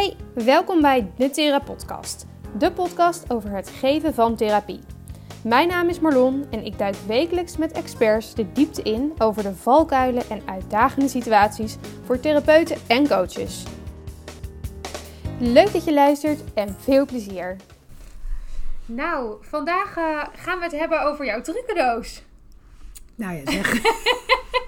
Hey, welkom bij de Therapodcast. De podcast over het geven van therapie. Mijn naam is Marlon en ik duik wekelijks met experts de diepte in over de valkuilen en uitdagende situaties voor therapeuten en coaches. Leuk dat je luistert en veel plezier. Nou, vandaag eh, gaan we het hebben over jouw trucendoos. Nou ja, zeg.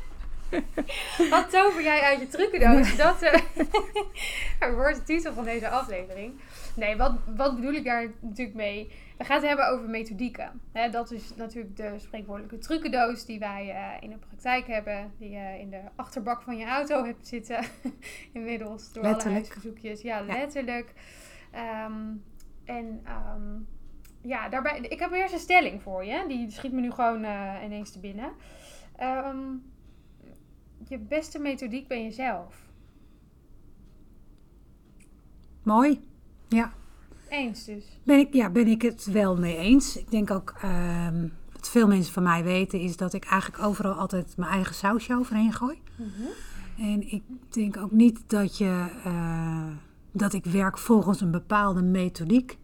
Wat tover jij uit je trucendoos? Dat eh, wordt de titel van deze aflevering. Nee, wat, wat bedoel ik daar natuurlijk mee? We gaan het hebben over methodieken. Hè, dat is natuurlijk de spreekwoordelijke trucendoos die wij eh, in de praktijk hebben. Die je in de achterbak van je auto hebt zitten. Inmiddels door alle huisverzoekjes. Ja, letterlijk. Ehm, en ehm, ja, daarbij, ik heb eerst een stelling voor je. Die schiet me nu gewoon uh, ineens te binnen. Ehm, je beste methodiek ben jezelf. Mooi, ja. Eens dus. Ben ik, ja, ben ik het wel mee eens. Ik denk ook, uh, wat veel mensen van mij weten, is dat ik eigenlijk overal altijd mijn eigen sausje overheen gooi. Mm -hmm. En ik denk ook niet dat je, uh, dat ik werk volgens een bepaalde methodiek.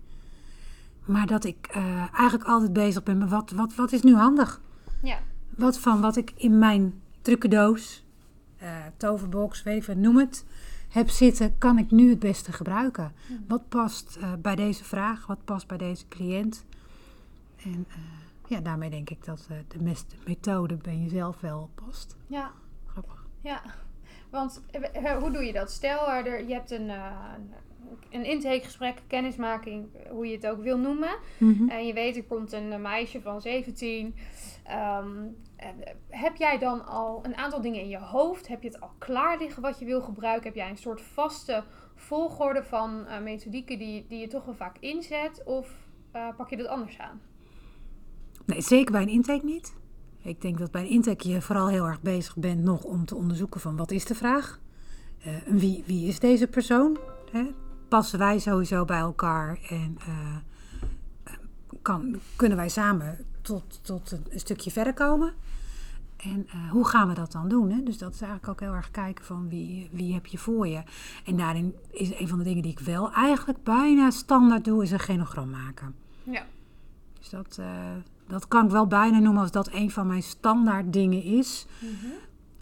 Maar dat ik uh, eigenlijk altijd bezig ben met wat, wat, wat is nu handig? Ja. Wat van wat ik in mijn trucendoos, uh, toverbox, weet ik noem het, heb zitten, kan ik nu het beste gebruiken? Wat past uh, bij deze vraag? Wat past bij deze cliënt? En uh, ja, daarmee denk ik dat de beste methode bij jezelf wel past. Ja. Grappig. Ja, want hoe doe je dat? Stel, er, je hebt een, een intakegesprek, kennismaking, hoe je het ook wil noemen. Mm -hmm. En je weet, er komt een meisje van 17. Um, heb jij dan al een aantal dingen in je hoofd? Heb je het al klaar liggen wat je wil gebruiken? Heb jij een soort vaste volgorde van uh, methodieken die, die je toch wel vaak inzet? Of uh, pak je dat anders aan? Nee, zeker bij een intake niet. Ik denk dat bij een intake je vooral heel erg bezig bent nog om te onderzoeken van wat is de vraag? Uh, wie, wie is deze persoon? Hè? Passen wij sowieso bij elkaar en kan, kunnen wij samen tot, tot een stukje verder komen? En uh, hoe gaan we dat dan doen? Hè? Dus dat is eigenlijk ook heel erg kijken van wie, wie heb je voor je. En daarin is een van de dingen die ik wel eigenlijk bijna standaard doe, is een genogram maken. Ja. Dus dat, uh, dat kan ik wel bijna noemen als dat een van mijn standaard dingen is. Mm -hmm.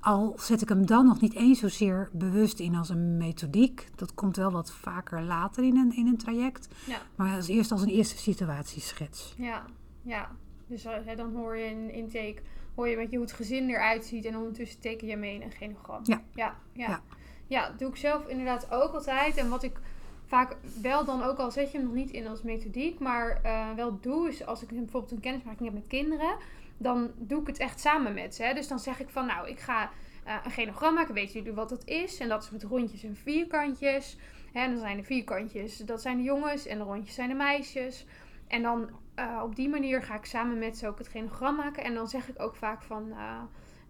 Al zet ik hem dan nog niet eens zozeer bewust in als een methodiek. Dat komt wel wat vaker later in een, in een traject. Ja. Maar als eerst als een eerste situatieschets. Ja, ja. Dus uh, dan hoor je in intake hoor je met je hoe het gezin eruit ziet. En ondertussen teken je mee in een genogram. Ja. Ja, ja. ja. doe ik zelf inderdaad ook altijd. En wat ik vaak wel dan ook al zet je hem nog niet in als methodiek. Maar uh, wel doe is als ik bijvoorbeeld een kennismaking heb met kinderen. Dan doe ik het echt samen met ze. Hè. Dus dan zeg ik van nou ik ga uh, een genogram maken. Weten jullie wat dat is? En dat is met rondjes en vierkantjes. Hè, en dan zijn de vierkantjes, dat zijn de jongens. En de rondjes zijn de meisjes. En dan uh, op die manier ga ik samen met ze ook het genogram maken. En dan zeg ik ook vaak van... Uh,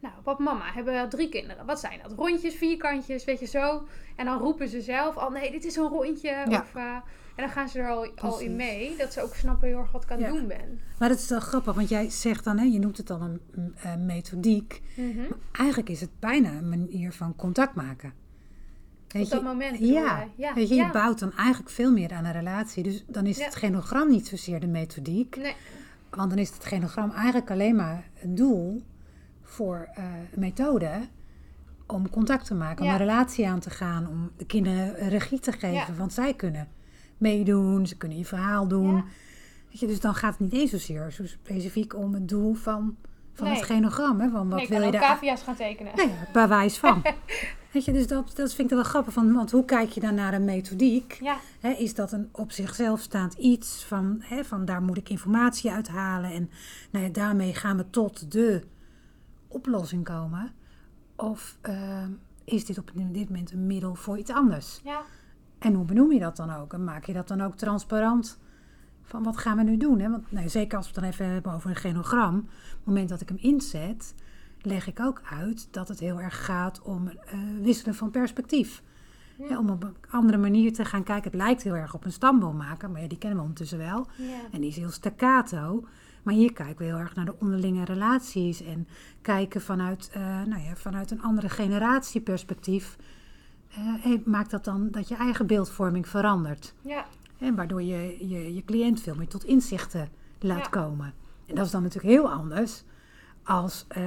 nou, papa mama hebben drie kinderen. Wat zijn dat? Rondjes, vierkantjes, weet je zo. En dan roepen ze zelf al... Nee, dit is een rondje. Ja. Of, uh, en dan gaan ze er al, al in mee. Dat ze ook snappen heel erg wat ik aan het Ja. doen ben. Maar dat is wel grappig, want jij zegt dan, hè, je noemt het dan een, eh, methodiek. Mhm. Maar eigenlijk is het bijna een manier van contact maken. Weet Op dat je? moment Ja, jij? Ja, weet je, bouwt dan eigenlijk veel meer aan een relatie. Dus dan is Ja. het genogram niet zozeer de methodiek. Nee, Want dan is het genogram eigenlijk alleen maar een doel voor eh, een methode om contact te maken, om een relatie aan te gaan, om de kinderen regie te geven. Want zij kunnen meedoen, ze kunnen je verhaal doen. Weet je, dus dan gaat het niet eens zozeer zo specifiek om het doel van, van Nee. het genogram. Hè? Van wat nee wil je daar cavia's gaan tekenen. Nee, bij wijze van. Weet je, dus dat, dat vind ik wel grappig. Van, want hoe kijk je dan naar een methodiek? Ja, is dat een op zichzelf staand iets van, van daar moet ik informatie uithalen en nou ja, daarmee gaan we tot de oplossing komen? Of eh, is dit op dit moment een middel voor iets anders? ja, En hoe benoem je dat dan ook? En maak je dat dan ook transparant? Van wat gaan we nu doen? Hè? Want nou, zeker als we het dan even hebben over een genogram. Op het moment dat ik hem inzet, leg ik ook uit dat het heel erg gaat om eh, wisselen van perspectief. Ja. Om op een andere manier te gaan kijken. Het lijkt heel erg op een stamboom maken, maar ja, die kennen we ondertussen wel. En die is heel staccato. Maar hier kijken we heel erg naar de onderlinge relaties. En kijken vanuit, eh, nou ja, vanuit een andere generatieperspectief. eh, maakt dat dan dat je eigen beeldvorming verandert. Ja, En waardoor je, je je cliënt veel meer tot inzichten laat komen. En dat is dan natuurlijk heel anders als eh,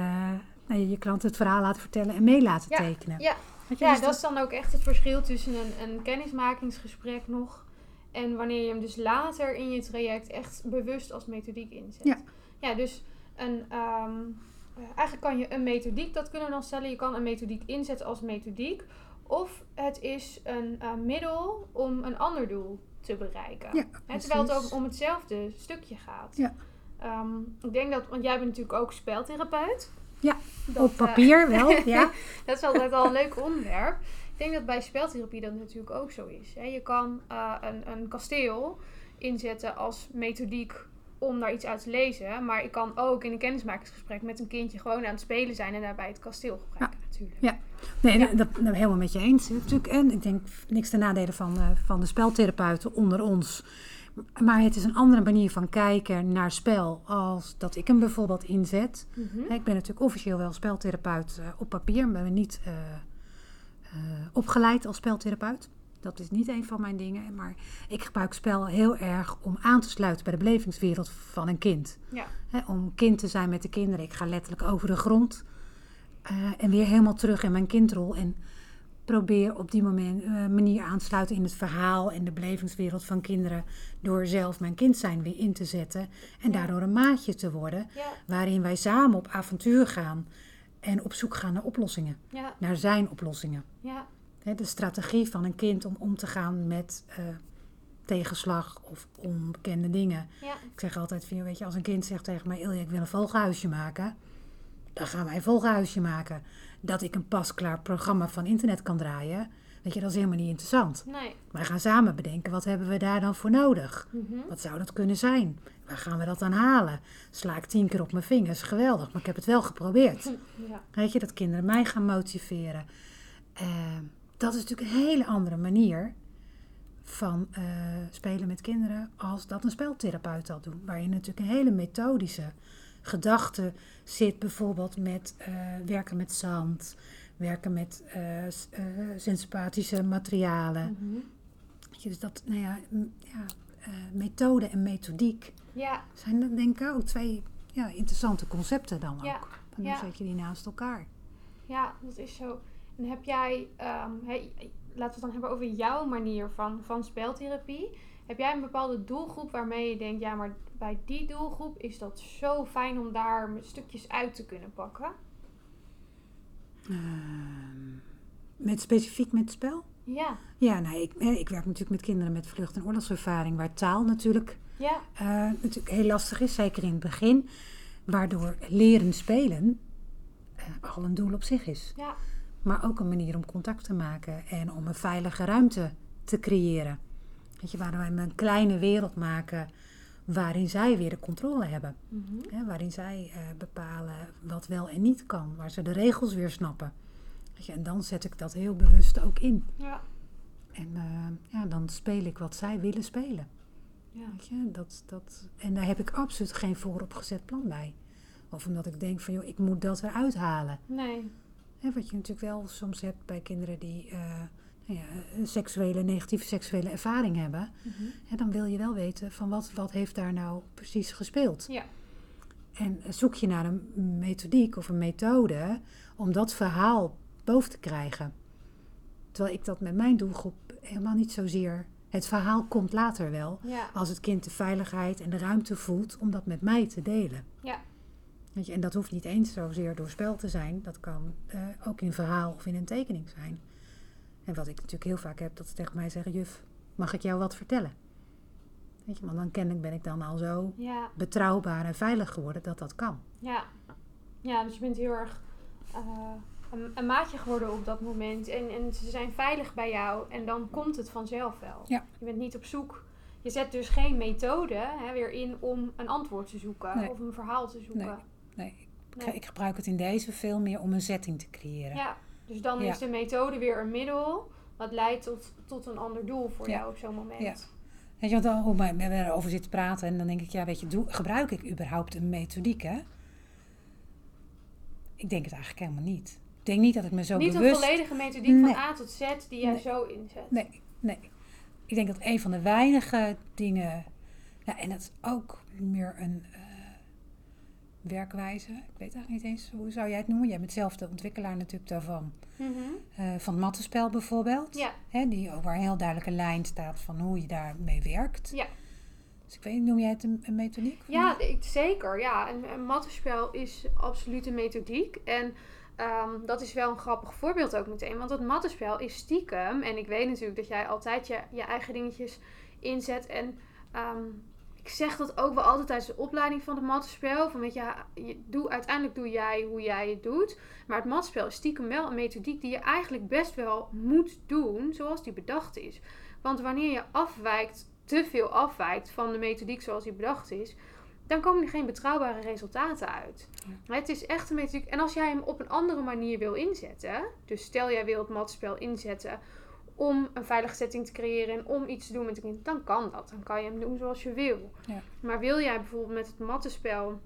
nou, je je klant het verhaal laten vertellen en mee laten Ja, tekenen. ja. Ja dus dat is dan ook echt het verschil tussen een, een kennismakingsgesprek nog en wanneer je hem dus later in je traject echt bewust als methodiek inzet. Ja. Ja, dus een, ehm, eh, eigenlijk kan je een methodiek, dat kunnen we dan stellen, je kan een methodiek inzetten als methodiek. Of het is een eh, middel om een ander doel te bereiken. Ja, terwijl het ook om hetzelfde stukje gaat. Ja. Ehm, ik denk dat, want jij bent natuurlijk ook speltherapeut. Ja, Dat, Op eh, papier wel, ja. dat is altijd al een leuk onderwerp. Ik denk dat bij speltherapie dat natuurlijk ook zo is. Hè. Je kan eh, een, een kasteel inzetten als methodiek om daar iets uit te lezen. Maar ik kan ook in een kennismakingsgesprek met een kindje gewoon aan het spelen zijn en daarbij het kasteel gebruiken natuurlijk. Nee, Ja. dat, dat ben ik helemaal met je eens. Natuurlijk, en ik denk niks ten nadele van, eh, van de speltherapeuten onder ons. Maar het is een andere manier van kijken naar spel als dat ik hem bijvoorbeeld inzet. Mhm. Ik ben natuurlijk officieel wel speltherapeut eh, op papier, maar ben niet eh, eh, opgeleid als speltherapeut. Dat is niet een van mijn dingen. Maar ik gebruik spel heel erg om aan te sluiten bij de belevingswereld van een kind. Ja. Om kind te zijn met de kinderen. Ik ga letterlijk over de grond. en weer helemaal terug in mijn kindrol. En probeer op die moment, eh, manier aan te sluiten in het verhaal en de belevingswereld van kinderen. Door zelf mijn kind zijn weer in te zetten. En Ja. daardoor een maatje te worden. Ja, Waarin wij samen op avontuur gaan. En op zoek gaan naar oplossingen. ja, Naar zijn oplossingen. de strategie van een kind om om te gaan met eh, tegenslag of onbekende dingen. ja, Ik zeg altijd, van, weet je, als een kind zegt tegen mij, Ilja, ik wil een vogelhuisje maken. Dan gaan wij een vogelhuisje maken. Dat ik een pasklaar programma van internet kan draaien. Weet je, dat is helemaal niet interessant. nee. Wij gaan samen bedenken, wat hebben we daar dan voor nodig? Mhm. Wat zou dat kunnen zijn? Waar gaan we dat dan halen? Sla ik tien keer op mijn vingers, geweldig. Maar ik heb het wel geprobeerd. Ja, Weet je, dat kinderen mij gaan motiveren. Eh, dat is natuurlijk een hele andere manier van eh, spelen met kinderen als dat een speltherapeut dat doet. Waar je natuurlijk een hele methodische gedachte zit, bijvoorbeeld met eh, werken met zand, werken met synthesische materialen. Mhm. Dus dat, nou ja, ja methode en methodiek ja, zijn dat denk ik ook twee ja, interessante concepten dan Ja, ook. Hoe ja. zet je die naast elkaar? ja, dat is zo. En heb jij, ehm, laten we het dan hebben over jouw manier van, van speltherapie. Heb jij een bepaalde doelgroep waarmee je denkt, ja, maar bij die doelgroep is dat zo fijn om daar stukjes uit te kunnen pakken? Ehm, met specifiek met spel? Ja, Ja, nou, ik, eh, ik werk natuurlijk met kinderen met vlucht- en oorlogservaring, waar taal natuurlijk, ja, eh, natuurlijk heel lastig is, zeker in het begin. Waardoor leren spelen eh, al een doel op zich is. ja, Maar ook een manier om contact te maken en om een veilige ruimte te creëren. Weet je, waarin we een kleine wereld maken waarin zij weer de controle hebben. mhm, waarin zij eh, bepalen wat wel en niet kan. Waar ze de regels weer snappen. Weet je, en dan zet ik dat heel bewust ook in. ja, En eh, ja, dan speel ik wat zij willen spelen. ja, Weet je, dat, dat, en daar heb ik absoluut geen vooropgezet plan bij. Of omdat ik denk van, joh, ik moet dat eruit halen. nee, Hè, wat je natuurlijk wel soms hebt bij kinderen die eh, nou ja, een seksuele, negatieve seksuele ervaring hebben. mhm, Hè, dan wil je wel weten van wat, wat heeft daar nou precies gespeeld. ja, En zoek je naar een methodiek of een methode om dat verhaal boven te krijgen. Terwijl ik dat met mijn doelgroep helemaal niet zozeer. Het verhaal komt later wel. ja, Als het kind de veiligheid en de ruimte voelt om dat met mij te delen. ja, Weet je, en dat hoeft niet eens zozeer door spel te zijn. Dat kan eh, ook in een verhaal of in een tekening zijn. En wat ik natuurlijk heel vaak heb, dat ze tegen mij zeggen: Juf, mag ik jou wat vertellen? Weet je, want dan kennelijk ben ik dan al zo ja, betrouwbaar en veilig geworden dat dat kan. ja. Ja, dus je bent heel erg eh, een, een maatje geworden op dat moment. En, en ze zijn veilig bij jou. En dan komt het vanzelf wel. Ja. Je bent niet op zoek. Je zet dus geen methode hè, weer in om een antwoord te zoeken. Nee. Of een verhaal te zoeken. Nee. Nee, ik, Nee. ik gebruik het in deze veel meer om een setting te creëren. Ja, dus dan Ja. is de methode weer een middel. Wat leidt tot, tot een ander doel voor Ja. jou op zo'n moment. Ja. Weet je, want hoe we erover zitten praten en dan denk ik, ja, weet je, doe, gebruik ik überhaupt een methodiek, hè? Ik denk het eigenlijk helemaal niet. ik denk niet dat ik me zo Niet bewust... een volledige methodiek Nee. van A tot Z die jij Nee. zo inzet. Nee, nee. Ik denk dat een van de weinige dingen... Ja, en dat is ook meer een eh, werkwijze. Ik weet eigenlijk niet eens, hoe zou jij het noemen? Jij bent zelf de ontwikkelaar natuurlijk daarvan. Mhm. Eh, van het mattenspel bijvoorbeeld. Ja, Hè, die, waar een heel duidelijke lijn staat van hoe je daarmee werkt. ja. Dus ik weet noem jij het een, een methodiek? Ja, ik, zeker. Ja, een, een mattenspel is absoluut een methodiek. En ehm, dat is wel een grappig voorbeeld ook meteen. Want dat mattenspel is stiekem. En ik weet natuurlijk dat jij altijd je, je eigen dingetjes inzet. En ehm, zeg dat ook wel altijd tijdens de opleiding van het mattenspel. Van weet je, je doe, uiteindelijk doe jij hoe jij het doet. Maar het matspel is stiekem wel een methodiek die je eigenlijk best wel moet doen zoals die bedacht is. Want wanneer je afwijkt, te veel afwijkt van de methodiek zoals die bedacht is, dan komen er geen betrouwbare resultaten uit. Het is echt een methodiek. En als jij hem op een andere manier wil inzetten, dus stel jij wil het matspel inzetten om een veilige setting te creëren en om iets te doen met een kind, dan kan dat. Dan kan je hem doen zoals je wil. Ja. Maar wil jij bijvoorbeeld met het mattenspel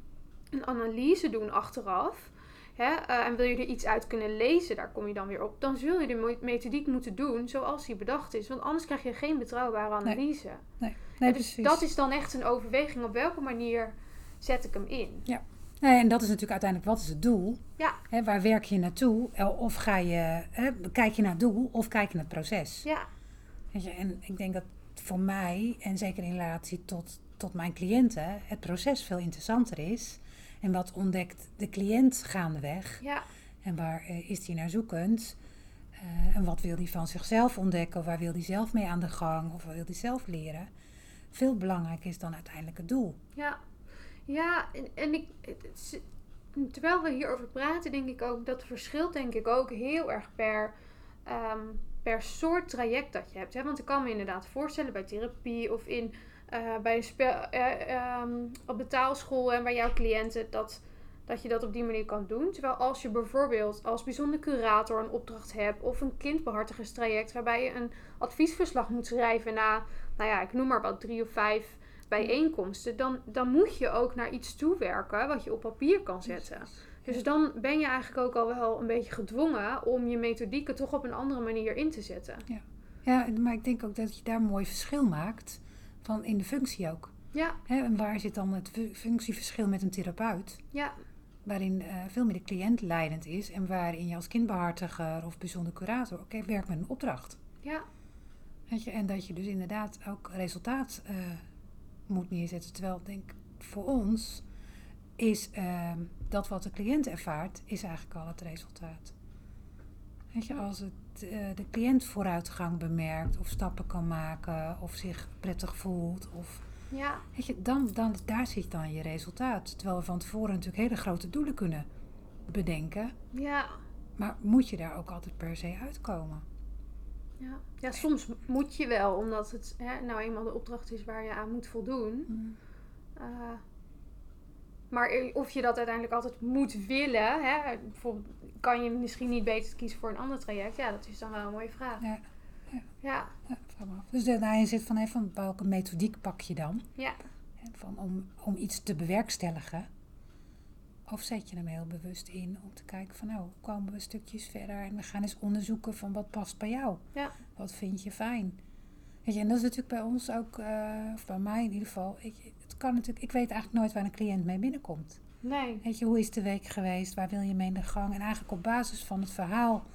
een analyse doen achteraf, hè, eh, en wil je er iets uit kunnen lezen, daar kom je dan weer op, dan zul je de methodiek moeten doen zoals die bedacht is. Want anders krijg je geen betrouwbare analyse. Nee, nee dus precies. dat is dan echt een overweging op welke manier zet ik hem in. Nee, en dat is natuurlijk uiteindelijk, wat is het doel? Ja. Hè, waar werk je naartoe? Eh, Of ga je, hè, kijk je naar het doel of kijk je naar het proces? Ja, Weet je, en ik denk dat voor mij, en zeker in relatie tot, tot mijn cliënten, het proces veel interessanter is. En wat ontdekt de cliënt gaandeweg? ja, En waar eh, is hij naar zoekend? Eh, en wat wil hij van zichzelf ontdekken? Of waar wil hij zelf mee aan de gang? Of wat wil hij zelf leren? Veel belangrijker is dan uiteindelijk het doel. ja. Ja, en, en ik, het terwijl we hierover praten, denk ik ook dat verschilt denk ik ook heel erg per, ehm, per soort traject dat je hebt. Hè? Want ik kan me inderdaad voorstellen bij therapie of in, eh, bij een eh, ehm, op betaalschool en bij jouw cliënten dat, dat je dat op die manier kan doen. Terwijl als je bijvoorbeeld als bijzonder curator een opdracht hebt of een kindbehartigerstraject waarbij je een adviesverslag moet schrijven na, nou ja, ik noem maar wat, drie of vijf bijeenkomsten, dan, dan moet je ook naar iets toewerken wat je op papier kan zetten. Dus dan ben je eigenlijk ook al wel een beetje gedwongen om je methodieken toch op een andere manier in te zetten. Ja, maar ik denk ook dat je daar een mooi verschil maakt van in de functie ook. Ja, en waar zit dan het fu- functieverschil met een therapeut? ja, Waarin eh, veel meer de cliënt leidend is en waarin je als kindbehartiger of bijzonder curator, oké, werkt met een opdracht. ja, Weet je, en dat je dus inderdaad ook resultaat eh, moet neerzetten. Terwijl ik denk, voor ons is ehm, dat wat de cliënt ervaart, is eigenlijk al het resultaat. Weet je, als het, eh, de cliënt vooruitgang bemerkt of stappen kan maken of zich prettig voelt of ja, Weet je, dan, dan, daar zit dan je resultaat. Terwijl we van tevoren natuurlijk hele grote doelen kunnen bedenken. ja. Maar moet je daar ook altijd per se uitkomen? Ja. ja, soms moet je wel, omdat het hè, nou eenmaal de opdracht is waar je aan moet voldoen. Eh, maar of je dat uiteindelijk altijd moet willen, hè, bijvoorbeeld kan je misschien niet beter kiezen voor een ander traject? Ja, dat is dan wel een mooie vraag. Ja. Ja, af. Dus daarin zit van, hé, van welke methodiek pak je dan? ja, Hè, Van om, om iets te bewerkstelligen. Of zet je hem heel bewust in om te kijken van nou, komen we stukjes verder en we gaan eens onderzoeken van wat past bij jou. Ja. Wat vind je fijn? Weet je, en dat is natuurlijk bij ons ook, eh, of bij mij in ieder geval. Ik, het kan natuurlijk, ik weet eigenlijk nooit waar een cliënt mee binnenkomt. nee, Weet je, hoe is de week geweest? Waar wil je mee in de gang? En eigenlijk op basis van het verhaal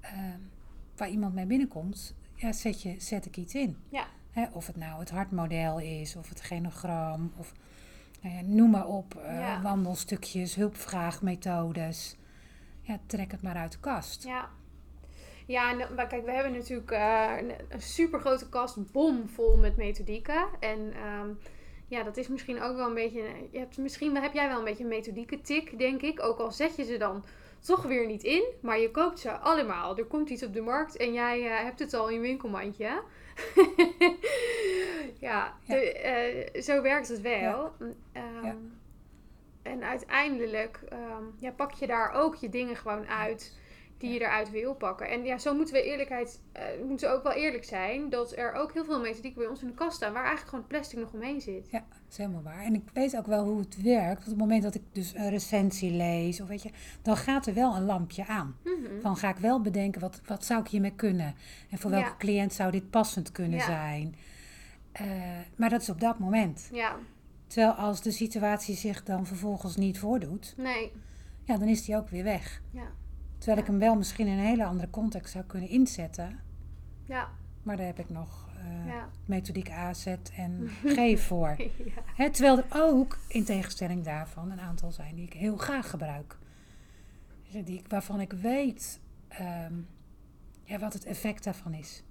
eh, waar iemand mee binnenkomt, ja, zet, je, zet ik iets in. Ja. Of het nou het hartmodel is, of het genogram, of nou ja, noem maar op. eh, Ja. Wandelstukjes, hulpvraagmethodes. Ja, trek het maar uit de kast. ja. Ja, en, maar kijk, we hebben natuurlijk eh, een, super grote kast bomvol met methodieken. En ehm, ja, dat is misschien ook wel een beetje. Je hebt, misschien heb jij wel een beetje een methodieke tik, denk ik. Ook al zet je ze dan toch weer niet in, maar je koopt ze allemaal. Er komt iets op de markt en jij eh, hebt het al in je winkelmandje. ja, de- eh, zo werkt het wel. Ehm. En uiteindelijk ehm, ja, pak je daar ook je dingen gewoon uit die je eruit wil pakken. En ja, zo moeten we eerlijkheid, eh, moeten we ook wel eerlijk zijn, dat er ook heel veel methodieken bij ons in de kast staan, waar eigenlijk gewoon plastic nog omheen zit. Ja, dat is helemaal waar. En ik weet ook wel hoe het werkt. Op het moment dat ik dus een recensie lees, of weet je, dan gaat er wel een lampje aan. Mhm. Dan ga ik wel bedenken, wat, wat zou ik hiermee kunnen? En voor welke Ja. cliënt zou dit passend kunnen Ja. zijn? Eh, maar dat is op dat moment. Ja, Terwijl als de situatie zich dan vervolgens niet voordoet, nee. ja, dan is die ook weer weg. Ja, Terwijl ik hem wel misschien in een hele andere context zou kunnen inzetten. ja, Maar daar heb ik nog eh, ja. methodiek A, Z en G voor. ja. Hè, terwijl er ook, in tegenstelling daarvan, een aantal zijn die ik heel graag gebruik. Die, waarvan ik weet ehm, ja, wat het effect daarvan is.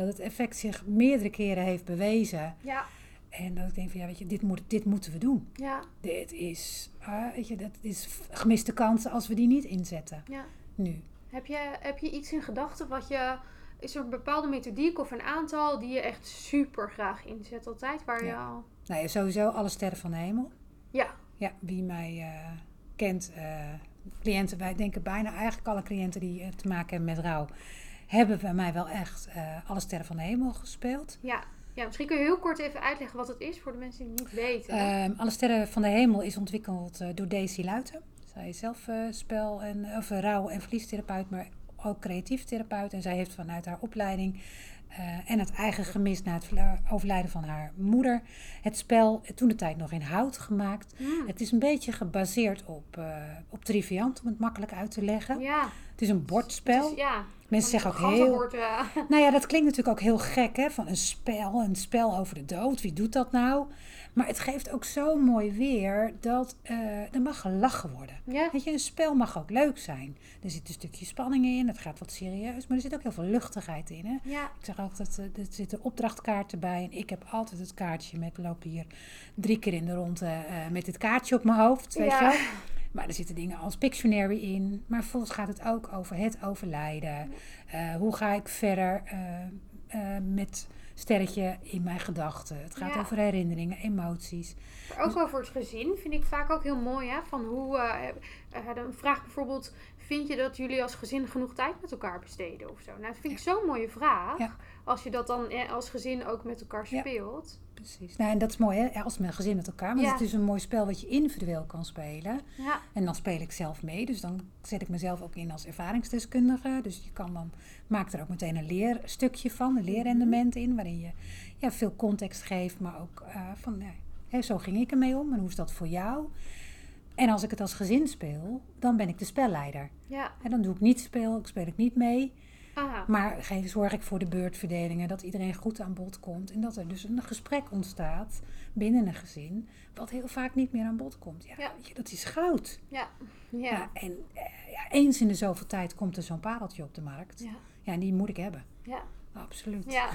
Dat het effect zich meerdere keren heeft bewezen. Ja, En dat ik denk van ja, weet je, dit, moet, dit moeten we doen. ja, Dit is, ah, weet je, dat is gemiste kansen als we die niet inzetten. ja. Nu. Heb je, heb je iets in gedachten wat je... Is er een bepaalde methodiek of een aantal die je echt super graag inzet altijd? Waar je al... Nou ja, sowieso alle sterren van de hemel. Ja, Ja, wie mij eh, kent, eh, cliënten, wij denken bijna eigenlijk alle cliënten die eh, te maken hebben met rouw, hebben bij mij wel echt eh, alle sterren van de hemel gespeeld. ja. Ja, misschien kun je heel kort even uitleggen wat het is voor de mensen die het niet weten. Ehm, alle sterren van de hemel is ontwikkeld eh, door Daisy Luiten. Zij is zelf eh, spel- en, of rouw- en verliestherapeut, maar ook creatief therapeut. En zij heeft vanuit haar opleiding eh, en het eigen gemis na het overlijden van haar moeder het spel toen de tijd nog in hout gemaakt. Het is een beetje gebaseerd op, eh, op Triviant, om het makkelijk uit te leggen. Ja, Het is een bordspel. is- ja. Mensen zeggen ook heel... Nou ja, dat klinkt natuurlijk ook heel gek, hè? Van een spel, een spel over de dood. Wie doet dat nou? Maar het geeft ook zo mooi weer dat eh, er mag gelachen worden. ja. Weet je, een spel mag ook leuk zijn. Er zit een stukje spanning in, het gaat wat serieus, maar er zit ook heel veel luchtigheid in. Hè? Ja, Ik zeg altijd, eh, er zitten opdrachtkaarten bij en ik heb altijd het kaartje met, loop hier drie keer in de ronde eh, met dit kaartje op mijn hoofd, weet Ja. je wel. Maar er zitten dingen als Pictionary in, maar vervolgens gaat het ook over het overlijden. Hoe ga ik verder met sterretje in mijn gedachten? Het gaat Ja. over herinneringen, emoties. Maar ook over het gezin vind ik vaak ook heel mooi. Hè? Van hoe, dan vraag bijvoorbeeld, vind je dat jullie als gezin genoeg tijd met elkaar besteden of zo? Nou, dat vind ik zo'n mooie vraag. Ja. Als je dat dan eh, als gezin ook met elkaar Ja. speelt. Precies. Nou, en dat is mooi, hè? Als mijn gezin met elkaar. Want Ja. het is een mooi spel wat je individueel kan spelen. Ja, En dan speel ik zelf mee. Dus dan zet ik mezelf ook in als ervaringsdeskundige. Dus je kan dan, maak er ook meteen een leerstukje van, een leerrendement in. Waarin je ja, veel context geeft, maar ook eh, van, ja, hè, zo ging ik ermee om. En hoe is dat voor jou? En als ik het als gezin speel, dan ben ik de spelleider. ja. En dan doe ik niet speel, ik speel ik niet mee. Aha. Maar zorg ik voor de beurtverdelingen, dat iedereen goed aan bod komt. En dat er dus een gesprek ontstaat binnen een gezin, wat heel vaak niet meer aan bod komt. Ja, Ja. Weet je, dat is goud. Ja. Ja. Ja. en eh, ja, eens in de zoveel tijd komt er zo'n pareltje op de markt. Ja. Ja. en die moet ik hebben. Ja. Absoluut. Ja.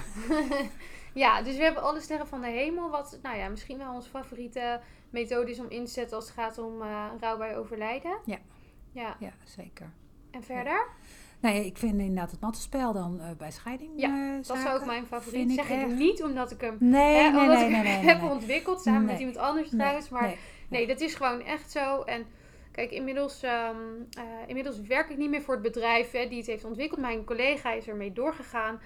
ja, dus we hebben alle sterren van de hemel. Wat, nou ja, misschien wel onze favoriete methode is om in te zetten als het gaat om eh rouw bij overlijden. Ja. Ja. Ja, zeker. En verder? Nou ja, ik vind inderdaad het mattenspel dan eh, bij scheiding. Ja, eh, Dat is zaken ook mijn favoriet. zeg ik echt- niet omdat ik hem Nee, hè, nee, omdat nee, ik nee, nee, heb ontwikkeld samen met iemand anders Nee, trouwens. Maar nee. nee, dat is gewoon echt zo. En kijk, inmiddels, ehm, eh, inmiddels werk ik niet meer voor het bedrijf hè, die het heeft ontwikkeld. Mijn collega is ermee doorgegaan.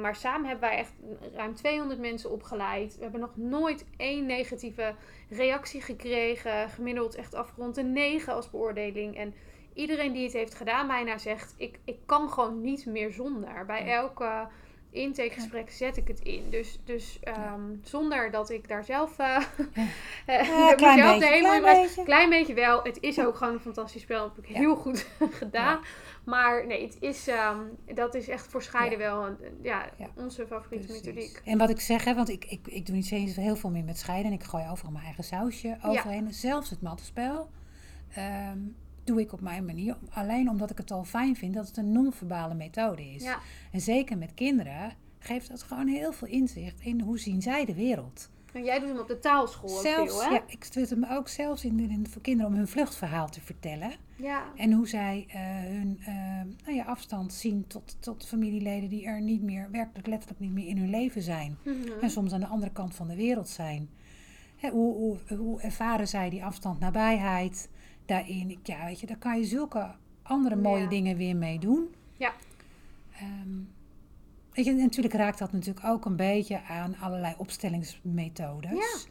Maar samen hebben wij echt ruim 200 mensen opgeleid. We hebben nog nooit één negatieve reactie gekregen. Gemiddeld echt afgerond een 9 als beoordeling. En iedereen die het heeft gedaan bijna zegt... ik, ik kan gewoon niet meer zonder. Bij elke intakegesprek zet ik het in. Dus, dus ehm, zonder dat ik daar zelf... eh, Ja, klein beetje, klein. Klein beetje wel. Het is ook gewoon een fantastisch spel. Dat heb ik Ja. heel goed gedaan. Maar nee, het is, ehm, dat is echt voor scheiden wel een, ja, onze favoriete Precies. methodiek. En wat ik zeg, hè, want ik, ik, ik doe niet zo heel veel meer met scheiden. En ik gooi overal mijn eigen sausje overheen. Zelfs het mattenspel ehm, doe ik op mijn manier. Alleen omdat ik het al fijn vind dat het een non-verbale methode is. Ja, En zeker met kinderen geeft dat gewoon heel veel inzicht in hoe zien zij de wereld. en jij doet hem op de taalschool ook Zelfs, veel, hè? ja, ik zet hem ook zelfs in, in, voor kinderen om hun vluchtverhaal te vertellen. Ja. En hoe zij eh, hun eh, nou ja, afstand zien tot, tot familieleden die er niet meer, werkelijk letterlijk niet meer in hun leven zijn. Mhm. En soms aan de andere kant van de wereld zijn. Hè, hoe, hoe, hoe ervaren zij die afstand, nabijheid daarin? Ja, weet je, daar kan je zulke andere mooie Ja. dingen weer mee doen. Ja. Ehm, weet je, natuurlijk raakt dat natuurlijk ook een beetje aan allerlei opstellingsmethodes. Ja.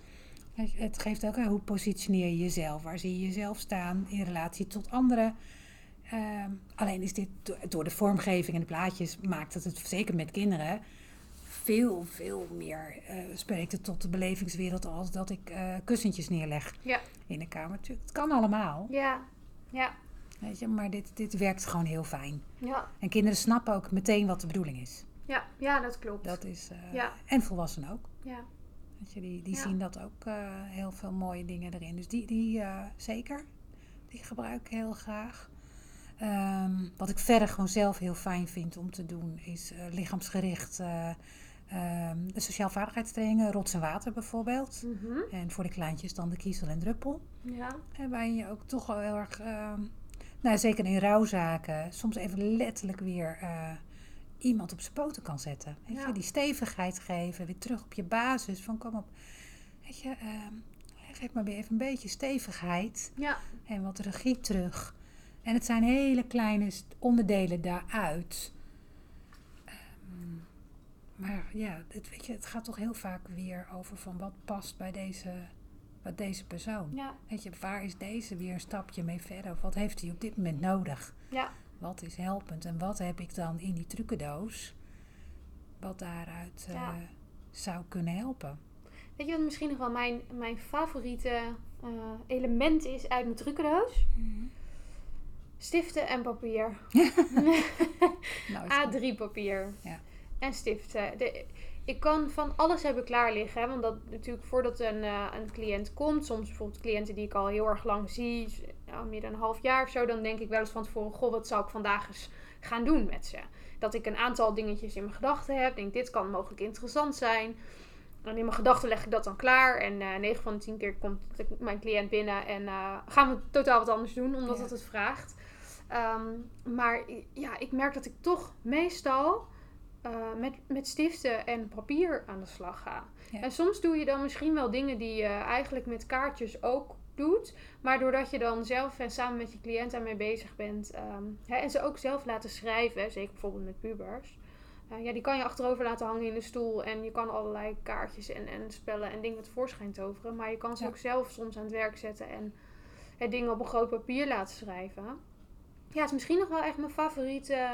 Het geeft ook aan hoe positioneer je jezelf, waar zie je jezelf staan in relatie tot anderen. Ehm, alleen is dit do- door de vormgeving en de plaatjes maakt het het zeker met kinderen veel, veel meer eh, spreekt het tot de belevingswereld als dat ik eh, kussentjes neerleg Ja. in de kamer. Het kan allemaal, Ja. Ja. weet je, maar dit, dit werkt gewoon heel fijn. Ja. En kinderen snappen ook meteen wat de bedoeling is. Ja. Ja, dat klopt. Dat is eh, Ja. En volwassenen ook. Ja. Weet je, die die Ja. zien dat ook eh, heel veel mooie dingen erin. Dus die, die eh, zeker, die gebruik ik heel graag. Ehm, wat ik verder gewoon zelf heel fijn vind om te doen, is eh, lichaamsgericht. eh, ehm, de sociaal vaardigheidstrainingen, rots en water bijvoorbeeld. Mhm. En voor de kleintjes dan de kiezel en druppel. Ja. En waar je ook toch wel heel erg, ehm, nou zeker in rouwzaken, soms even letterlijk weer eh, iemand op zijn poten kan zetten. Weet Ja. je, die stevigheid geven, weer terug op je basis. Van kom op, weet je, ehm, geef maar weer even een beetje stevigheid Ja. en wat regie terug. En het zijn hele kleine onderdelen daaruit. Maar ja, het, weet je, het gaat toch heel vaak weer over van wat past bij deze, bij deze persoon. Ja. Weet je, waar is deze weer een stapje mee verder? Of wat heeft hij op dit moment nodig? Ja. Wat is helpend? En wat heb ik dan in die trucendoos? Wat daaruit eh, zou kunnen helpen? Weet je wat misschien nog wel mijn, mijn favoriete eh, element is uit mijn trucendoos? Stiften en papier. Nou, is goed. A3 papier. Ja. En stiften. De, ik kan van alles hebben klaar liggen. Hè, want dat natuurlijk voordat een, eh, een cliënt komt. Soms bijvoorbeeld cliënten die ik al heel erg lang zie. Nou, meer dan een half jaar of zo. Dan denk ik wel eens van tevoren. Goh, wat zou ik vandaag eens gaan doen met ze? Dat ik een aantal dingetjes in mijn gedachten heb. Denk dit kan mogelijk interessant zijn. En in mijn gedachten leg ik dat dan klaar. En eh 9 van de 10 keer komt mijn cliënt binnen. En eh, gaan we totaal wat anders doen. Omdat Ja. het het vraagt. Ehm, maar ja, ik merk dat ik toch meestal eh, met, met stiften en papier aan de slag ga. Ja. En soms doe je dan misschien wel dingen die je eigenlijk met kaartjes ook doet. Maar doordat je dan zelf en samen met je cliënt daarmee bezig bent. ehm, hè, en ze ook zelf laten schrijven, zeker bijvoorbeeld met pubers. eh, ja, die kan je achterover laten hangen in de stoel. En je kan allerlei kaartjes en, en spellen en dingen tevoorschijn toveren. Maar je kan ze Ja. ook zelf soms aan het werk zetten en hè, dingen op een groot papier laten schrijven. Ja, het is misschien nog wel echt mijn favoriete.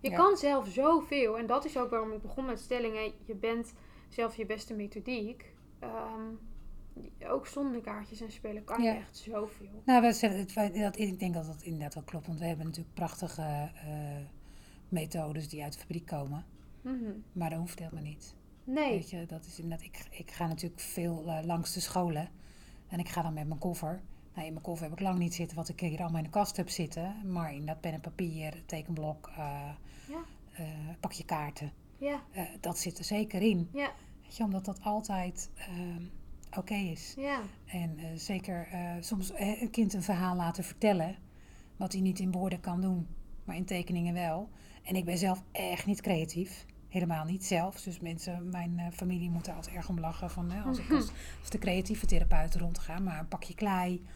Je Ja. kan zelf zoveel. En dat is ook waarom ik begon met stellingen. Je bent zelf je beste methodiek. Ehm, ook zonder kaartjes en spelen kan je Ja. echt zoveel. Nou, we zeggen, dat, ik denk dat dat inderdaad wel klopt. Want we hebben natuurlijk prachtige eh, methodes die uit de fabriek komen. Mhm. Maar dat hoeft helemaal niet. Nee. Weet je, dat is inderdaad, ik, ik ga natuurlijk veel eh, langs de scholen. En ik ga dan met mijn koffer. Nou, in mijn koffer heb ik lang niet zitten wat ik hier allemaal in de kast heb zitten. Maar in dat pen en papier, tekenblok, eh, Eh, pak je kaarten. Ja. Eh, dat zit er zeker in. Ja. Weet je, omdat dat altijd ehm, oké is. Ja. En eh, zeker soms een kind een verhaal laten vertellen. Wat hij niet in woorden kan doen, maar in tekeningen wel. En ik ben zelf echt niet creatief. Helemaal niet zelfs. Dus mensen, mijn familie moet er altijd erg om lachen. Van, hè, als ik als, als de creatieve therapeut rondga, maar een pakje klei.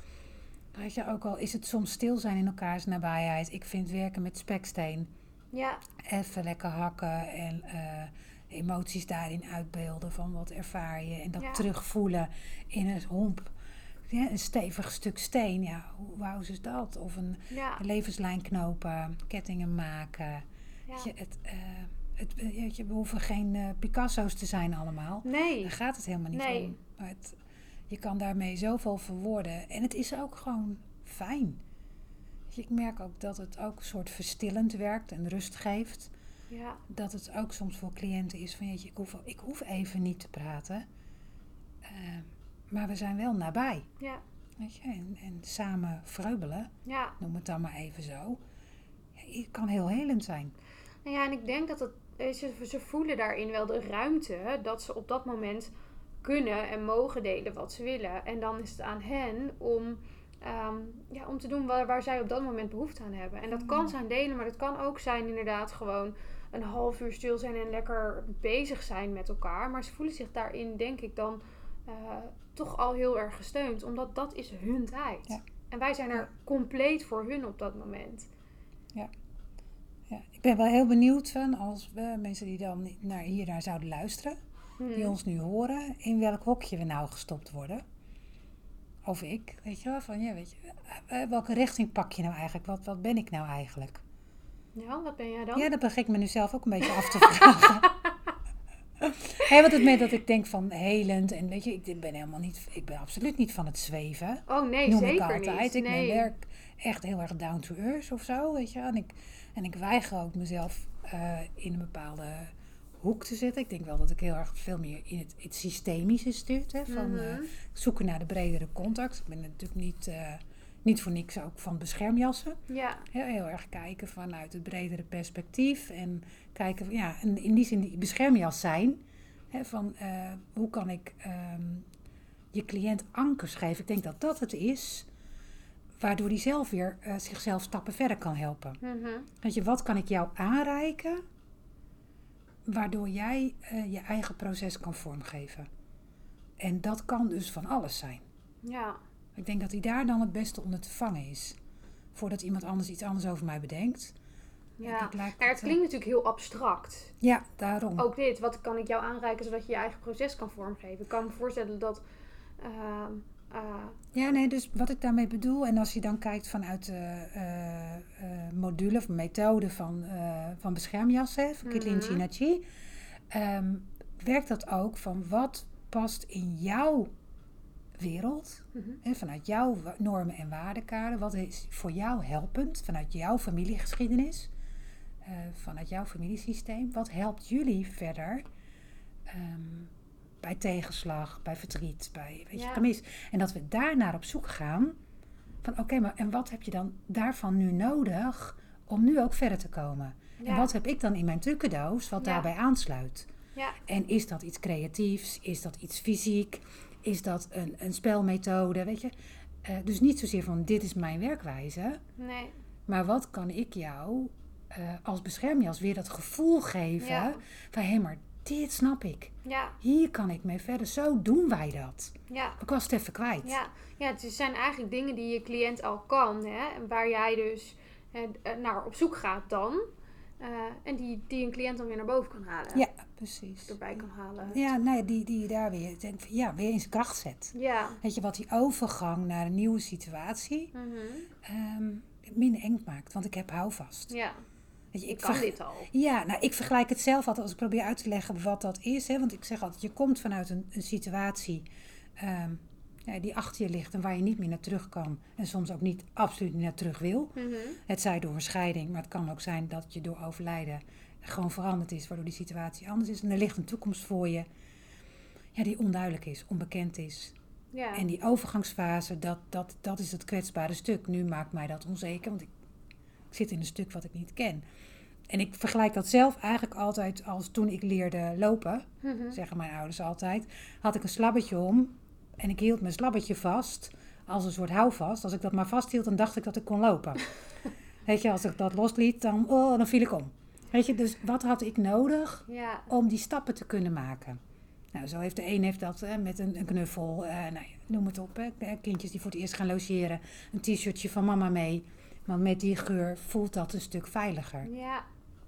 Weet je, ook al is het soms stil zijn in elkaars nabijheid. Ik vind werken met speksteen. Ja. Even lekker hakken en eh, emoties daarin uitbeelden. Van wat ervaar je. En dat Ja. terugvoelen in een homp. Ja, een stevig stuk steen. Ja, hoe wou is dat? Of een Ja. levenslijn knopen, kettingen maken. Weet je, het, eh, het, eh, weet je, we hoeven geen Picasso's te zijn allemaal. Nee. Daar gaat het helemaal niet Nee. om. Maar het, je kan daarmee zoveel verwoorden. En het is ook gewoon fijn. Ik merk ook dat het ook een soort verstillend werkt en rust geeft. Ja. Dat het ook soms voor cliënten is van, jeetje, ik hoef, ik hoef even niet te praten. Eh, maar we zijn wel nabij. Ja. Weet je? En, en samen vreubelen, Ja. noem het dan maar even zo. Ja, het kan heel helend zijn. Nou ja, en ik denk dat het, ze, ze voelen daarin wel de ruimte dat ze op dat moment kunnen en mogen delen wat ze willen. En dan is het aan hen om, ehm, ja, om te doen waar, waar zij op dat moment behoefte aan hebben. En dat kan zijn delen, maar dat kan ook zijn inderdaad gewoon een half uur stil zijn en lekker bezig zijn met elkaar. Maar ze voelen zich daarin, denk ik, dan eh, toch al heel erg gesteund, omdat dat is hun tijd. Ja. En wij zijn er compleet voor hun op dat moment. Ja. ja. Ik ben wel heel benieuwd van als we mensen die dan naar, hier naar zouden luisteren, die Hmm. ons nu horen, in welk hokje we nou gestopt worden. Of ik, weet je wel, van ja, weet je, eh, welke richting pak je nou eigenlijk? Wat, wat ben ik nou eigenlijk? Ja, wat ben jij dan? Ja, dat begin ik me nu zelf ook een beetje af te vragen. Hey, want het moment dat ik denk van helend en weet je, ik ben helemaal niet, ik ben absoluut niet van het zweven. Oh nee, noem zeker ik altijd. niet. Ik nee. werk echt heel erg down to earth of zo, weet je. En ik, en ik weiger ook mezelf eh, in een bepaalde hoek te zetten. Ik denk wel dat ik heel erg veel meer in het, het systemische stuurt. Hè, van eh, Mhm. zoeken naar de bredere contact. Ik ben natuurlijk niet, eh, niet voor niks ook van beschermjassen. Ja, Heel, heel erg kijken vanuit het bredere perspectief. En kijken, van, ja, en in die zin die beschermjas zijn. Hè, van eh, hoe kan ik ehm, je cliënt ankers geven? Ik denk dat dat het is. Waardoor die zelf weer eh, zichzelf stappen verder kan helpen. mhm. Weet je, wat kan ik jou aanreiken? Waardoor jij eh, je eigen proces kan vormgeven. En dat kan dus van alles zijn. ja. Ik denk dat hij daar dan het beste onder te vangen is. Voordat iemand anders iets anders over mij bedenkt. ja. lijkt Nou, het het, klinkt natuurlijk heel abstract. Ja, daarom. Ook dit, wat kan ik jou aanreiken zodat je je eigen proces kan vormgeven? Ik kan me voorstellen dat. ehm, eh, Ja, nee, dus wat ik daarmee bedoel, en als je dan kijkt vanuit de eh, eh, module of methode van, eh, van beschermjassen, van Kitlin Mhm. Chinachi, ehm, werkt dat ook van wat past in jouw wereld, hè, vanuit jouw normen en waardekader, wat is voor jou helpend, vanuit jouw familiegeschiedenis, vanuit jouw familiesysteem, wat helpt jullie verder ehm, bij tegenslag, bij verdriet, bij weet je, Ja. gemis. En dat we daarnaar op zoek gaan van oké, maar en wat heb je dan daarvan nu nodig om nu ook verder te komen? En wat heb ik dan in mijn trucendoos wat Ja. daarbij aansluit? Ja, En is dat iets creatiefs? Is dat iets fysiek? Is dat een, een spelmethode? Weet je? Eh, dus niet zozeer van dit is mijn werkwijze, nee. maar wat kan ik jou eh, als beschermjas weer dat gevoel geven van hé, maar dit snap ik. Ja, Hier kan ik mee verder. Zo doen wij dat. ja. Ik was het even kwijt. Ja, ja, het zijn eigenlijk dingen die je cliënt al kan, hè, en waar jij dus eh, eh, naar op zoek gaat dan. Eh, en die, die een cliënt dan weer naar boven kan halen. Ja, precies. Erbij kan halen. Ja, nee, die, die je daar weer, denk, ja, weer in zijn kracht zet. Ja. Weet je, wat die overgang naar een nieuwe situatie Mhm. ehm, minder eng maakt. Want ik heb houvast. Ja, je, ik kan dit al. Ja, nou, ik vergelijk het zelf altijd als ik probeer uit te leggen wat dat is. Hè, want ik zeg altijd, je komt vanuit een, een situatie ehm, die achter je ligt en waar je niet meer naar terug kan. En soms ook niet, absoluut niet naar terug wil. Mhm. Het zij door een scheiding, maar het kan ook zijn dat je door overlijden gewoon veranderd is, waardoor die situatie anders is. En er ligt een toekomst voor je ja, die onduidelijk is, onbekend is. Ja. En die overgangsfase, dat, dat, dat is het kwetsbare stuk. Nu maakt mij dat onzeker, want ik, ik zit in een stuk wat ik niet ken. En ik vergelijk dat zelf eigenlijk altijd als toen ik leerde lopen, Mhm. zeggen mijn ouders altijd, had ik een slabbetje om en ik hield mijn slabbetje vast als een soort houvast. Als ik dat maar vasthield, dan dacht ik dat ik kon lopen. Weet je, als ik dat losliet, dan, oh, dan viel ik om. Weet je, dus wat had ik nodig Ja. om die stappen te kunnen maken. Nou, zo heeft de een heeft dat met een, een knuffel, eh, nou, noem het op. Hè. Kindjes die voor het eerst gaan logeren, een t-shirtje van mama mee. Want met die geur voelt dat een stuk veiliger. Ja.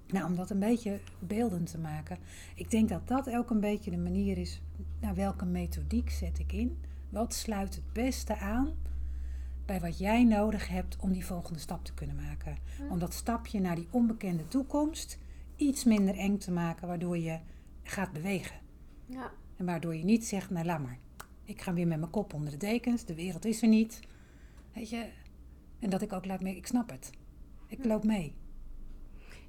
Nou, om dat een beetje beeldend te maken. Ik denk dat dat ook een beetje de manier is. Nou, welke methodiek zet ik in? Wat sluit het beste aan bij wat jij nodig hebt om die volgende stap te kunnen maken? Om dat stapje naar die onbekende toekomst iets minder eng te maken, waardoor je gaat bewegen. Ja. En waardoor je niet zegt, nou laat maar. Ik ga weer met mijn kop onder de dekens, de wereld is er niet. Weet je? En dat ik ook laat mee, ik snap het. Ik loop mee.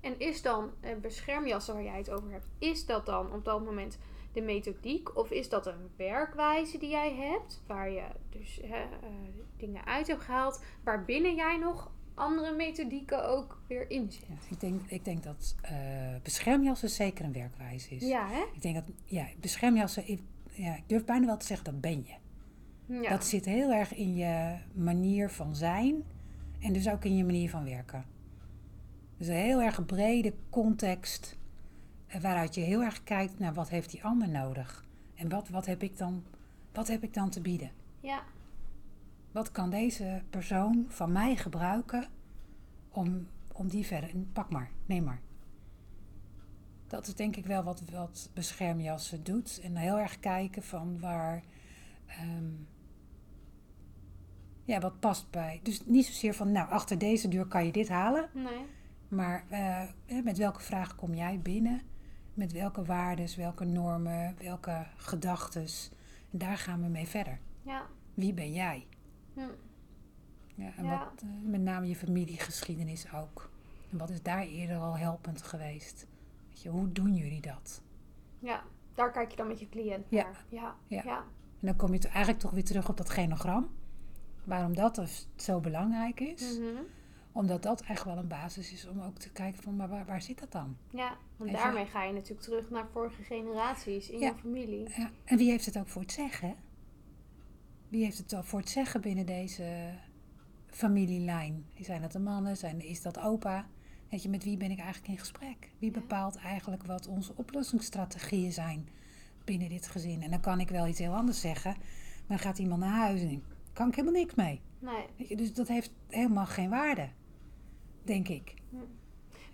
En is dan eh, beschermjassen waar jij het over hebt, is dat dan op dat moment de methodiek? Of is dat een werkwijze die jij hebt, waar je dus hè, eh, dingen uit hebt gehaald, waarbinnen jij nog andere methodieken ook weer inzet? Ja, ik, denk, ik denk dat eh, beschermjassen zeker een werkwijze is. Ja, hè? Ik denk dat ja, beschermjassen, ik, ja, ik durf bijna wel te zeggen, dat ben je. Ja. Dat zit heel erg in je manier van zijn en dus ook in je manier van werken. Dus een heel erg brede context eh, waaruit je heel erg kijkt naar wat heeft die ander nodig. En wat, wat, heb, ik dan, wat heb ik dan te bieden? ja. Wat kan deze persoon van mij gebruiken om, om die verder... Pak maar, neem maar. Dat is denk ik wel wat, wat beschermjassen doet. En heel erg kijken van waar... ehm, ja, wat past bij. Dus niet zozeer van, nou, achter deze deur kan je dit halen. Nee. Maar eh, met welke vraag kom jij binnen? Met welke waarden, welke normen, welke gedachten? En daar gaan we mee verder. Ja. Wie ben jij? Hm. Ja, en Ja. Wat, eh, met name je familiegeschiedenis ook. En wat is daar eerder al helpend geweest? Weet je, hoe doen jullie dat? Ja. Daar kijk je dan met je cliënt naar. Ja. Ja. Ja. En dan kom je eigenlijk toch weer terug op dat genogram. Waarom dat dus zo belangrijk is. Mhm. Omdat dat echt wel een basis is om ook te kijken van, maar waar, waar zit dat dan? Ja, want daarmee ga je natuurlijk terug naar vorige generaties in Ja. je familie. Ja, en wie heeft het ook voor het zeggen? Wie heeft het al voor het zeggen binnen deze familielijn? Zijn dat de mannen? Zijn, is dat opa? Weet je, met wie ben ik eigenlijk in gesprek? Wie bepaalt eigenlijk wat onze oplossingsstrategieën zijn binnen dit gezin? En dan kan ik wel iets heel anders zeggen, maar dan gaat iemand naar huis en kan ik helemaal niks mee. Nee. Weet je, dus dat heeft helemaal geen waarde, denk ik.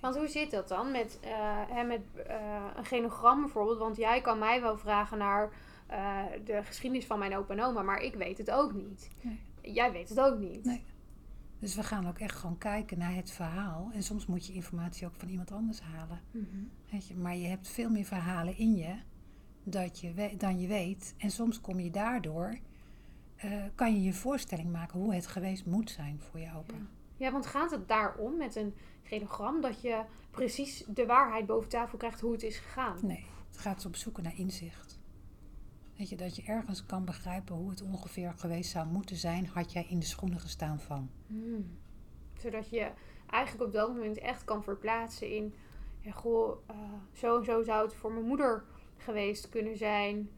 Want hoe zit dat dan met, hè, met eh, een genogram bijvoorbeeld? Want jij kan mij wel vragen naar eh, de geschiedenis van mijn opa en oma, maar ik weet het ook niet. Nee. Jij weet het ook niet. Nee. Dus we gaan ook echt gewoon kijken naar het verhaal. En soms moet je informatie ook van iemand anders halen. Mhm. Weet je, maar je hebt veel meer verhalen in je, dat je dan je weet. En soms kom je daardoor, eh, kan je je voorstelling maken hoe het geweest moet zijn voor je opa. Ja. Ja, want gaat het daarom met een genogram dat je precies de waarheid boven tafel krijgt hoe het is gegaan? Nee, het gaat op zoeken naar inzicht. Weet je, dat je ergens kan begrijpen hoe het ongeveer geweest zou moeten zijn, had jij in de schoenen gestaan van. Hmm. Zodat je eigenlijk op dat moment echt kan verplaatsen in... Ja, goh, eh, zo en zo zou het voor mijn moeder geweest kunnen zijn.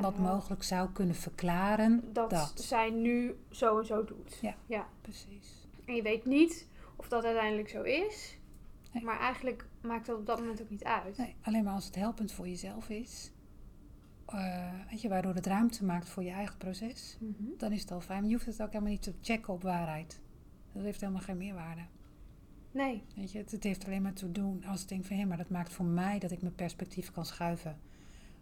Wat mogelijk zou kunnen verklaren dat, dat. zij nu zo en zo doet. Ja. ja. Precies. En je weet niet of dat uiteindelijk zo is. Nee. Maar eigenlijk maakt dat op dat moment ook niet uit. Nee, alleen maar als het helpend voor jezelf is, eh, weet je, waardoor het ruimte maakt voor je eigen proces, Mhm. dan is het al fijn. Maar je hoeft het ook helemaal niet te checken op waarheid. Dat heeft helemaal geen meerwaarde. Nee. Weet je, het, het heeft alleen maar te doen als ik denk van hé, maar dat maakt voor mij dat ik mijn perspectief kan schuiven.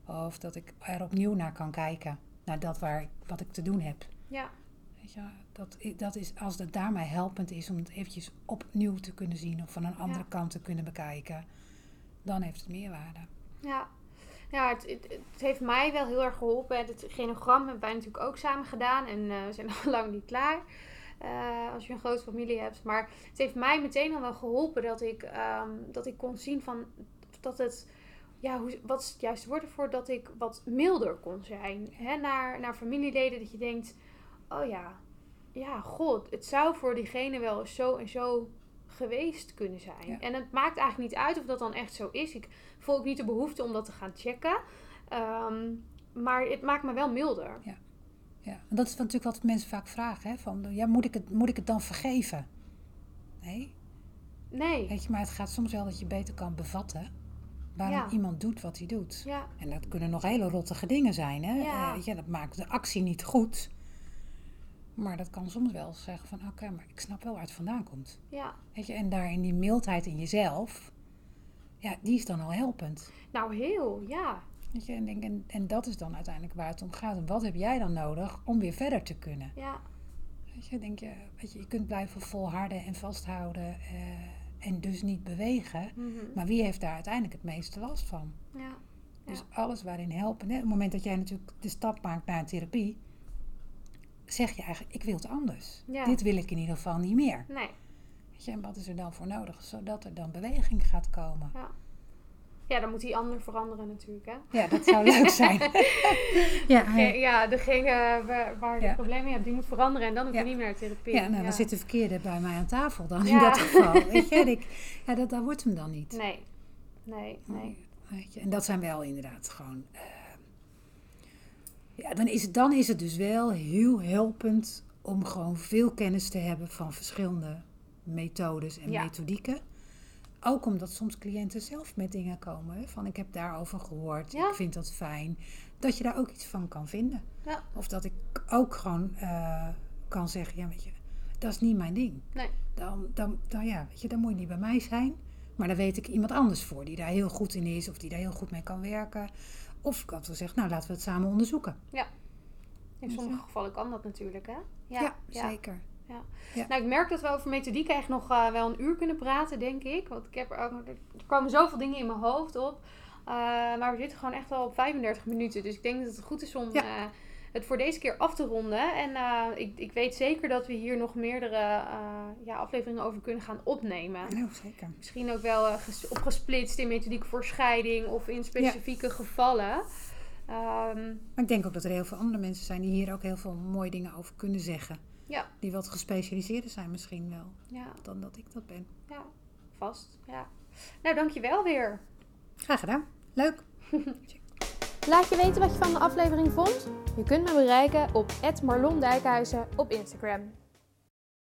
Of dat ik er opnieuw naar kan kijken, naar dat waar ik, wat ik te doen heb. Ja. Weet je, dat, dat is als het daarmee helpend is om het eventjes opnieuw te kunnen zien of van een andere Ja. kant te kunnen bekijken, dan heeft het meerwaarde. Ja. Ja, het, het, het heeft mij wel heel erg geholpen. Het genogram hebben wij natuurlijk ook samen gedaan. En eh, we zijn nog lang niet klaar. eh, als je een grote familie hebt. Maar het heeft mij meteen al wel geholpen dat ik, ehm, dat ik kon zien van dat het. Ja, hoe, wat is het juiste woord ervoor? Dat ik wat milder kon zijn. Hè, naar, naar familieleden dat je denkt: oh ja, ja, god, het zou voor diegene wel eens zo en zo geweest kunnen zijn. Ja. En het maakt eigenlijk niet uit of dat dan echt zo is. Ik voel ook niet de behoefte om dat te gaan checken. Ehm, maar het maakt me wel milder. Ja, en dat is natuurlijk wat mensen vaak vragen. Hè? Van, ja, moet, ik het, moet ik het dan vergeven? Nee, Nee. weet je, maar het gaat soms wel dat je beter kan bevatten waarom Ja. iemand doet wat hij doet. Ja, En dat kunnen nog hele rottige dingen zijn. Hè? Ja. Eh, je, dat maakt de actie niet goed. Maar dat kan soms wel zeggen van oké, maar ik snap wel waar het vandaan komt. ja. Weet je, en daarin die mildheid in jezelf, ja, die is dan al helpend. Nou, heel, ja. Weet je, en, denk, en, en dat is dan uiteindelijk waar het om gaat. En wat heb jij dan nodig om weer verder te kunnen? Ja, Weet je, denk je, weet je, je kunt blijven volharden en vasthouden eh, en dus niet bewegen. mhm, Maar wie heeft daar uiteindelijk het meeste last van? ja. Dus alles waarin helpen. Hè? Op het moment dat jij natuurlijk de stap maakt naar een therapie, zeg je eigenlijk, ik wil het anders. Ja. Dit wil ik in ieder geval niet meer. Nee, Weet je, en wat is er dan voor nodig? Zodat er dan beweging gaat komen. ja. Ja, dan moet die ander veranderen natuurlijk, hè. Ja, dat zou leuk zijn. ja, ja. Ja, degene waar, waar je Ja. problemen mee hebt, die moet veranderen. En dan hoef je Ja. niet meer naar therapie. ja, nou, dan zit de verkeerde bij mij aan tafel dan in dat geval. Weet je, ik, ja, dat, dat wordt hem dan niet. Nee, nee, nee. Weet je, en dat zijn wel inderdaad gewoon. eh, ja, dan is, het, dan is het dus wel heel helpend om gewoon veel kennis te hebben van verschillende methodes en methodieken. Ook omdat soms cliënten zelf met dingen komen. hè, Van ik heb daarover gehoord, Ja. ik vind dat fijn. Dat je daar ook iets van kan vinden. Ja. Of dat ik ook gewoon eh, kan zeggen, ja weet je, dat is niet mijn ding. Nee. Dan, dan, dan, ja, weet je, dan moet je niet bij mij zijn. Maar dan weet ik iemand anders voor die daar heel goed in is of die daar heel goed mee kan werken. Of ik had wel zeggen, nou laten we het samen onderzoeken. In sommige gevallen kan dat natuurlijk, hè? Ja, zeker. Nou, ik merk dat we over methodiek echt nog eh, wel een uur kunnen praten, denk ik. Want ik heb er ook er komen zoveel dingen in mijn hoofd op. Uh, maar we zitten gewoon echt al op 35 minuten. Dus ik denk dat het goed is om Ja. eh, het voor deze keer af te ronden. En eh, ik, ik weet zeker dat we hier nog meerdere eh, ja, afleveringen over kunnen gaan opnemen. Nou, zeker. Misschien ook wel eh, ges- opgesplitst in methodiek voor scheiding of in specifieke gevallen. Ehm, Maar ik denk ook dat er heel veel andere mensen zijn die hier ook heel veel mooie dingen over kunnen zeggen. Ja. Die wat gespecialiseerder zijn misschien wel ja, dan dat ik dat ben. ja, vast. Ja. Nou, dankjewel weer. Graag gedaan. Leuk. Laat je weten wat je van de aflevering vond. Je kunt me bereiken op @marlondijkhuizen op Instagram.